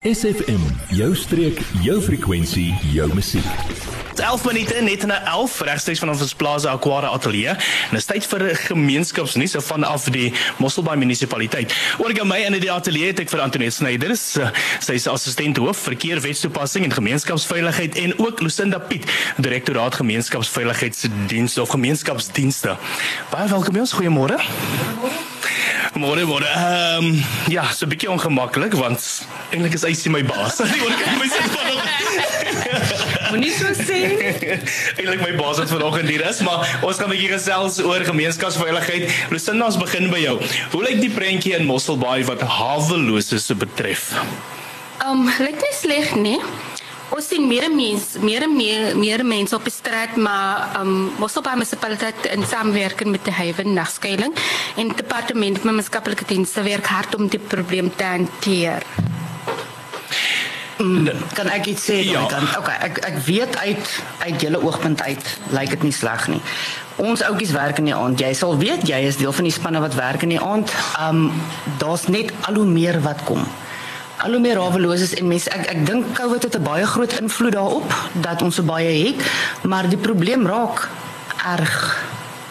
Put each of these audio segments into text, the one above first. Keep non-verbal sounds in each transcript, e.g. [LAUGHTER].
SFM, jou streek, jou frekwensie, jou musiek. 11 minute net na 11 regstreeks vanaf ons Plaza Aquara Ateljee. En dit is tyd vir 'n gemeenskapsnuus vanaf die Mosselbaai munisipaliteit. Oor by my in die ateljee het ek vir Antoinette Snyder, sy is assistent hoof verkeer wetstoepassing en gemeenskapsveiligheid en ook Lucinda Piet, direktoraat gemeenskapsveiligheidsdienste of gemeenskapsdienste. Baie welkom by ons. Goeiemôre. Goeiemôre. Môre môre. Ehm um, ja, so 'n bietjie ongemaklik want eintlik is hy my baas. [LAUGHS] Die oor kan my sê vanoggend. Moenie so sê. [LAUGHS] eintlik my baas wat vanoggend hier is, maar ons gaan 'n bietjie gesels oor gemeenskapsveiligheid. Lusinda, ons begin by jou. Hoe lyk die prentjie in Mosselbaai wat haweloses betref? Ehm, um, lyk nie sleg nie. Ons sien meer mense, meer meer meer mense op die straat, maar ehm um, ons op munisipaliteit in samewerking met die Haven nagskuiling en departement van maatskaplike dienste werk hard om die probleem te hanteer. Mm, kan ek iets sê? Ja. Kan, okay, ek ek weet uit uit julle oogpunt uit lyk dit nie sleg nie. Ons ouetjies werk in die aand. Jy sal weet jy is deel van die spanne wat werk in die aand. Ehm um, daar's net al hoe meer wat kom al hoe meer raweloses en mense ek ek dink COVID het 'n baie groot invloed daarop dat ons so baie het, maar die probleem raak erg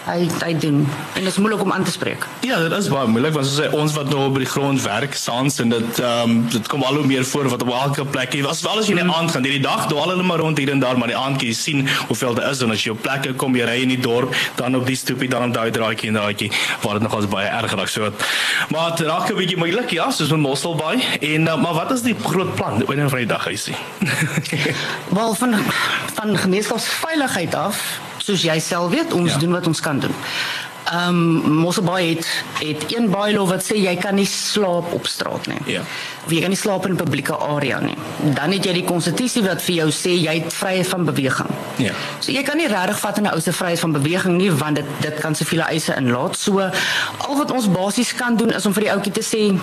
hy hy doen en dit is moeilik om aan te spreek. Ja, dit is baie moeilik want soos ons wat nou op die grond werk saans en dit ehm um, dit kom al hoe meer voor wat op elke plek jy was alles in die mm. aand gaan hierdie dag dwaal hulle maar rond hier en daar maar die aand jy sien hoeveel daar is en as jy op plekke kom jy ry in die dorp dan op die stoepie dan op daai draadjie en daai waar dit nogals baie erg raak so maar dit raak 'n bietjie moeilik ja soos met Mosselbaai en uh, maar wat is die groot plan oor 'n Vrydag hy sê Wel van van gemeenskapsveiligheid af soos jy self weet, ons ja. doen wat ons kan doen. Ehm um, Mosselbaai het het een bylaw wat sê jy kan nie slaap op straat nie. Ja. Of jy kan nie slaap in 'n publieke area nie. Dan het jy die konstitusie wat vir jou sê jy het vryheid van beweging. Ja. So jy kan nie regtig vat 'n ou se vryheid van beweging nie want dit dit kan soveel eise inlaat. So al wat ons basies kan doen is om vir die ouetjie te sê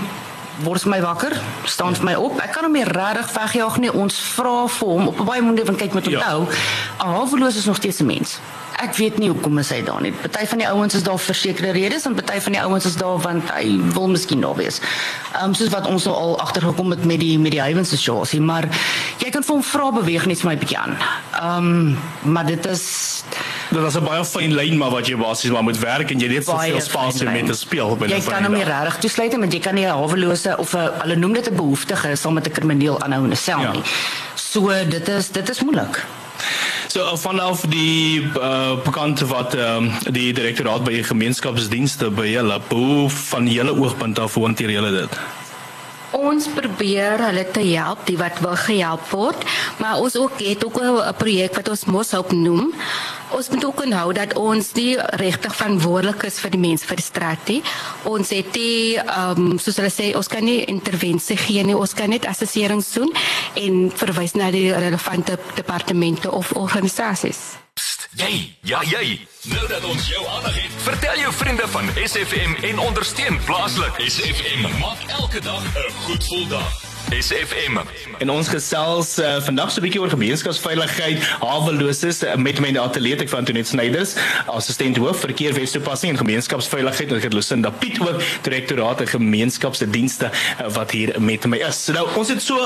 word my wakker, staan vir my op. Ek kan hom nie regtig wegjaag nie. Ons vra vir hom op 'n baie moeilike van kyk met onthou. Ja. 'n Haweloos is nog steeds 'n mens ek weet nie hoekom is hy daar nie. Party van die ouens is daar vir sekere redes en party van die ouens is daar want hy wil miskien daar wees. Ehm um, soos wat ons nou al agtergekom het met die met die Hywens situasie, maar jy kan vir hom vra beweeg net vir my bietjie aan. Ehm um, maar dit is dit is 'n baie fyn lyn maar wat jy basies maar moet werk en jy het soveel spasie om te speel binne. Jy kan hom nie regtig toesluit met jy kan nie 'n hawelose of 'n hulle noem dit 'n behoeftige sal met 'n krimineel aanhou in 'n sel ja. nie. So dit is dit is moeilik. So uh, vanaf die uh, bekante wat um, die direktoraat by gemeenskapsdienste by julle hoe van julle oogpunt af hanteer julle dit? Ons probeer hulle te help, die wat wil gehelp word, maar ons ook het ook 'n projek wat ons mos op noem. Ons moet ook onthou dat ons nie regtig verantwoordelik is vir die mense vir die straat nie. Ons het die ehm um, soos hulle sê, ons kan nie intervensie gee nie. Ons kan net assesserings doen en verwys na die relevante departemente of organisasies. Jy, ja jy. Nou dat ons jou aandag het, vertel jou vriende van SFM en ondersteun plaaslik. SFM maak elke dag 'n goed gevoel dag. SFM. En ons gesels uh, vandag so 'n bietjie oor gemeenskapsveiligheid, haweloses uh, met my atleet ek van Antoinette Snyders, assistent hoof verkeer wetstoepassing en gemeenskapsveiligheid en ek het Lucinda Piet ook direktoraat en gemeenskapsdienste uh, wat hier met my is. So nou ons het so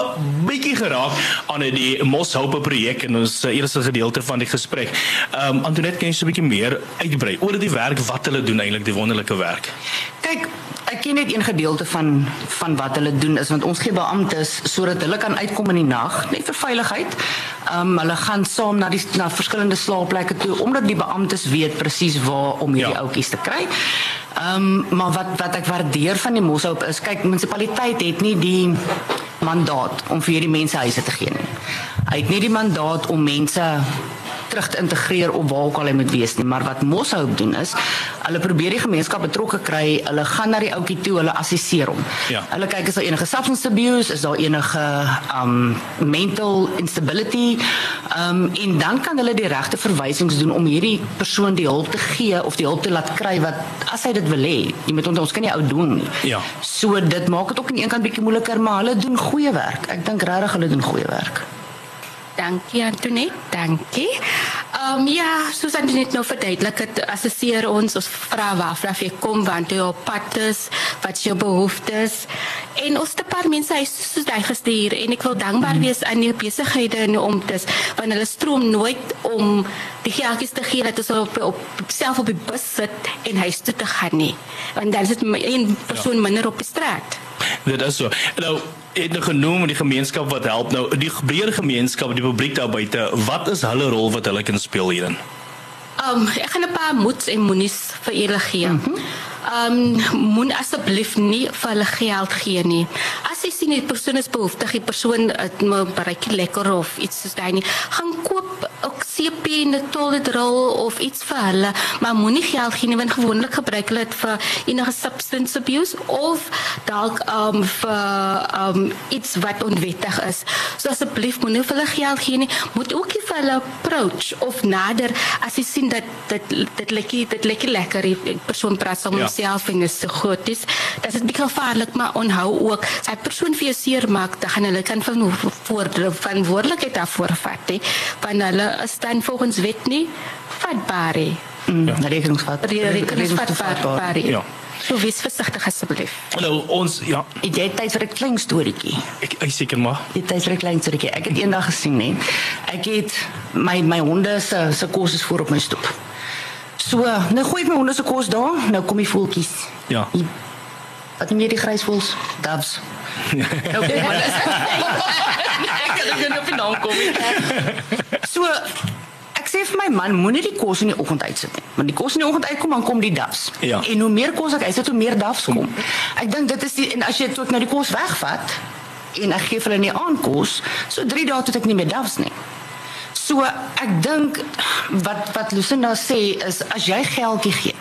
bietjie geraak aan die Moshope projek en ons uh, eerste gedeelte van die gesprek. Ehm um, Antoinette, kan jy so 'n bietjie meer uitbrei oor die werk wat hulle doen eintlik die wonderlike werk? Kyk, ek ken net een gedeelte van van wat hulle doen is want ons gee beamptes sodat hulle kan uitkom in die nag net vir veiligheid. Ehm um, hulle gaan saam na die na verskillende slaapplekke toe omdat die beamptes weet presies waar om hierdie ja. ouetjies te kry. Ehm um, maar wat wat ek waardeer van die Moshoop is kyk munisipaliteit het nie die mandaat om vir hierdie mense huise te gee nie. Hy het nie die mandaat om mense terug te integreer op waar ook al hy moet wees nie, maar wat Moshoop doen is, hulle probeer die gemeenskap betrokke kry. Hulle gaan na die ouetjie toe, hulle assesseer hom. Ja. Hulle kyk as daar enige substance abuse, is daar enige um mental instability, um en dan kan hulle die regte verwysings doen om hierdie persoon die hulp te gee of die hulp te laat kry wat as hy dit wil hê. Jy moet ons kan nie ou doen nie. Ja. So dit maak dit ook aan die een kant bietjie moeiliker, maar hulle doen goeie werk. Ek dink regtig hulle doen goeie werk. Dankie Antoinette, dankie. Ehm um, ja, soos ek net nou verduidelik het, assesseer ons ons vra waarvan jy kom, want jy op pad is, wat jou behoeftes en ons te paar mense hy soos hy gestuur en ek wil dankbaar mm. wees aan die besighede en om dit want hulle stroom nooit om die geldjies te gee dat ons op, op self op die bus sit en huis toe te gaan nie. Want dan is dit een persoon ja. minder op die straat. Dit is so. Nou het nou genoem die gemeenskap wat help nou die breër gemeenskap die publiek daar buite wat is hulle rol wat hulle kan speel hierin? Ehm um, ek gaan 'n paar moeds en moenies vir julle gee. Mm -hmm. Ehm um, moet asseblief nie vir hulle geld gee nie. As jy sien die persoon is behoeftig, die persoon het maar bereik lekker of iets soos daai nie, gaan koop ook CP en 'n toiletrol of iets vir hulle, maar moenie geld gee nie want gewoonlik gebruik hulle dit vir enige substance abuse of dalk um, vir um, iets wat onwettig is. So asseblief moenie vir hulle geld gee nie. Moet ook nie vir hulle approach of nader as jy sien dat dit dit lekker dit lekker lekker die persoon praat soms ja self en is te goed is. Dat is baie gevaarlik, maar onhou ook, sy persoon vir jou seer maak, dan gaan hulle kan van voor verantwoordelikheid daarvoor vat, hè. Want hulle is dan volgens wet nie vatbaar nie. Mm, ja. Rekeningsvatbaar. Rekeningsvatbaar. Ja. So wees versigtig asseblief. Nou ons ja. Het tyd vir 'n klein storieetjie. Ek ek seker maar. Jy tyd vir 'n klein storieetjie. Ek het eendag gesien, hè. Ek het my my honde se se kos is voor op my stoep. So, nou gooi ek my honde se kos daar, nou kom die voeltjies. Ja. Die, wat noem jy die grysvoels? Doves. [LAUGHS] nou, okay, [LAUGHS] ek kan nie op die naam kom nie. So, sê vir my man, moenie die kos in die oggend uitsit nie. Want die kos in die oggend uitkom, dan kom die doves. Ja. En hoe meer kos ek uitsit, hoe meer doves kom. Ek dink dit is die en as jy tot nou die kos wegvat en ek gee vir hulle nie aan kos, so 3 dae tot ek nie meer doves nie. So ek dink wat wat Lucinda sê is as jy geldjie gee.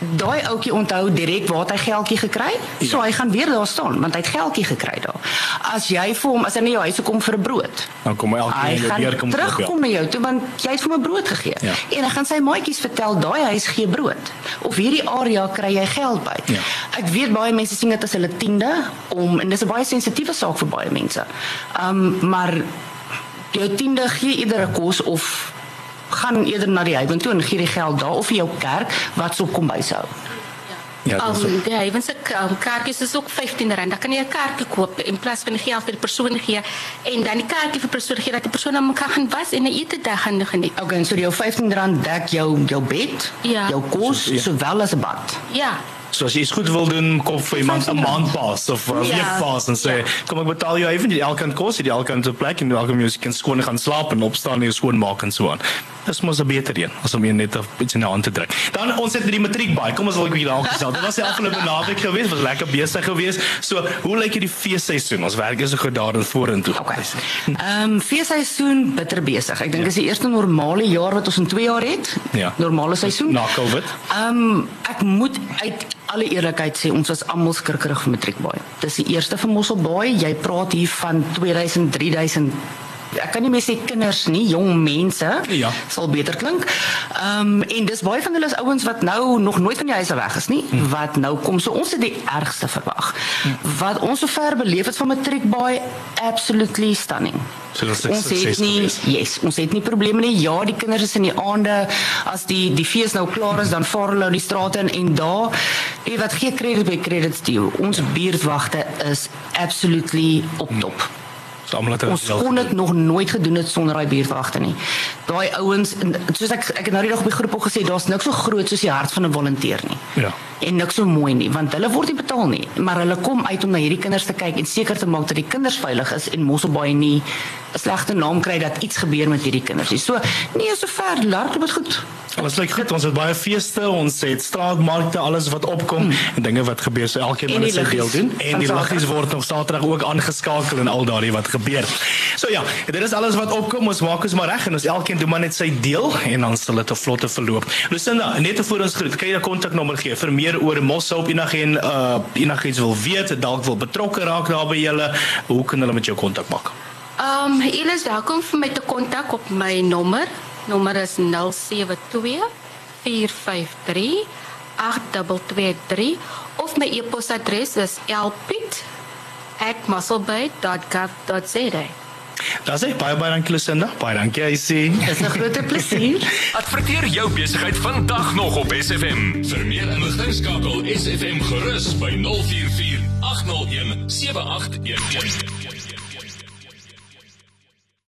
Daai ouetjie onthou direk waar hy geldjie gekry. Ja. So hy gaan weer daar staan want hy het geldjie gekry daar. As jy vir hom as hy na jou huis kom vir 'n brood. Dan kom hy elke keer weer kom terug kom na jou toe want jy het vir hom 'n brood gegee. Ja. En hy gaan sy maatjies vertel daai huis gee brood of hierdie area kry jy geld by. Ja. Ek weet baie mense sien dit as hulle tiende om en dis 'n baie sensitiewe saak vir baie mense. Um maar jou tiende gee eerder 'n kos of gaan eerder na die huis toe en gee die geld daar of vir jou kerk wat sop kom byhou. Ja, dis um, die huis se um, kaartjies is ook R15. Dan kan jy 'n kaartjie koop in plaas van geld vir die persoon gee en dan die kaartjie vir persoon gee dat die persoon dan kan gaan was en 'n ete dag gaan geniet. Okay, so jou R15 dek jou jou bed, ja. jou kos ja. sowel as 'n bad. Ja. So as jy iets goed wil doen, kom vir iemand 'n maand pas of 'n ja. week pas en sê, ja. kom ek betaal jou even die elke kant kos, die elke kant 'n plek en elke musiek kan skoon gaan slaap en opstaan en skoon maak en so aan. Dis mos 'n beter een as om net 'n bietjie na aan te druk. Dan ons het die matriek baie. Kom ons wil ek bietjie daar gesels. Dit was die afgelope naweek gewees, was lekker besig geweest. So, hoe lyk dit die feesseisoen? Ons werk is so goed daar in vorentoe. Okay. Ehm um, feesseisoen bitter besig. Ek dink ja. dis die eerste normale jaar wat ons in 2 jaar het. Ja. Normale seisoen. Na Covid. Ehm um, ek moet uit alle eerlikheid sê ons was almal skrikkerig vir matriekbaai. Dis die eerste vir Mosselbaai. Jy praat hier van 2000, 3000 ek kan nie meer sê kinders nie, jong mense. Ja. Sal beter klink. Ehm um, en dis baie van hulle is ouens wat nou nog nooit van die huis af weg is nie, hm. wat nou kom. So ons het die ergste verwag. Hm. Wat ons sover beleef het van matriek baie absolutely stunning. So ons het nie yes, ons het nie probleme nie. Ja, die kinders is in die aande as die die fees nou klaar is, dan vaar hulle op die strate in en daar, jy wat gee krediet by credit steal. Ons buurtwagte is absolutely op top. Hmm. So almal het ons kon dit nog nooit gedoen het sonder daai buurtwagte nie. Daai ouens soos ek ek het nou die dag op die groep ook gesê daar's niks so groot soos die hart van 'n volonteer nie. Ja. En niks so mooi nie want hulle word nie betaal nie, maar hulle kom uit om na hierdie kinders te kyk en seker te maak dat die kinders veilig is en Mosselbaai nie 'n slegte naam kry dat iets gebeur met hierdie kinders nie. So nee, so ver lark dit goed. Alles lyk goed. Ons het baie feeste, ons het straatmarkte, alles wat opkom mm. en dinge wat gebeur. So elkeen moet sy deel doen en die liggies word op Saterdag ook aangeskakel en al daardie wat gebeur. So ja, dit is alles wat opkom. Ons maak ons maar reg en ons elkeen doen maar net sy deel en dan sal dit 'n vlotte verloop. Lucinda, net voor ons groet, kan jy 'n kontaknommer gee vir meer oor Moshulp enigiets uh enigiets wil weet, dalk wil betrokke raak daarbey julle, hoe kan hulle met jou kontak maak? Ehm um, julle is welkom vir my te kontak op my nommer nommer is 072 453 8223 of my e-posadres is lpit@musselbyte.gov.za. Dis ek baie baie dankie Lucinda. Baie dankie Isie. Dis 'n groot plesier. [LAUGHS] Adverteer jou besigheid vandag nog op SFM. Vir meer inligting skakel SFM gerus by 044 801 7811.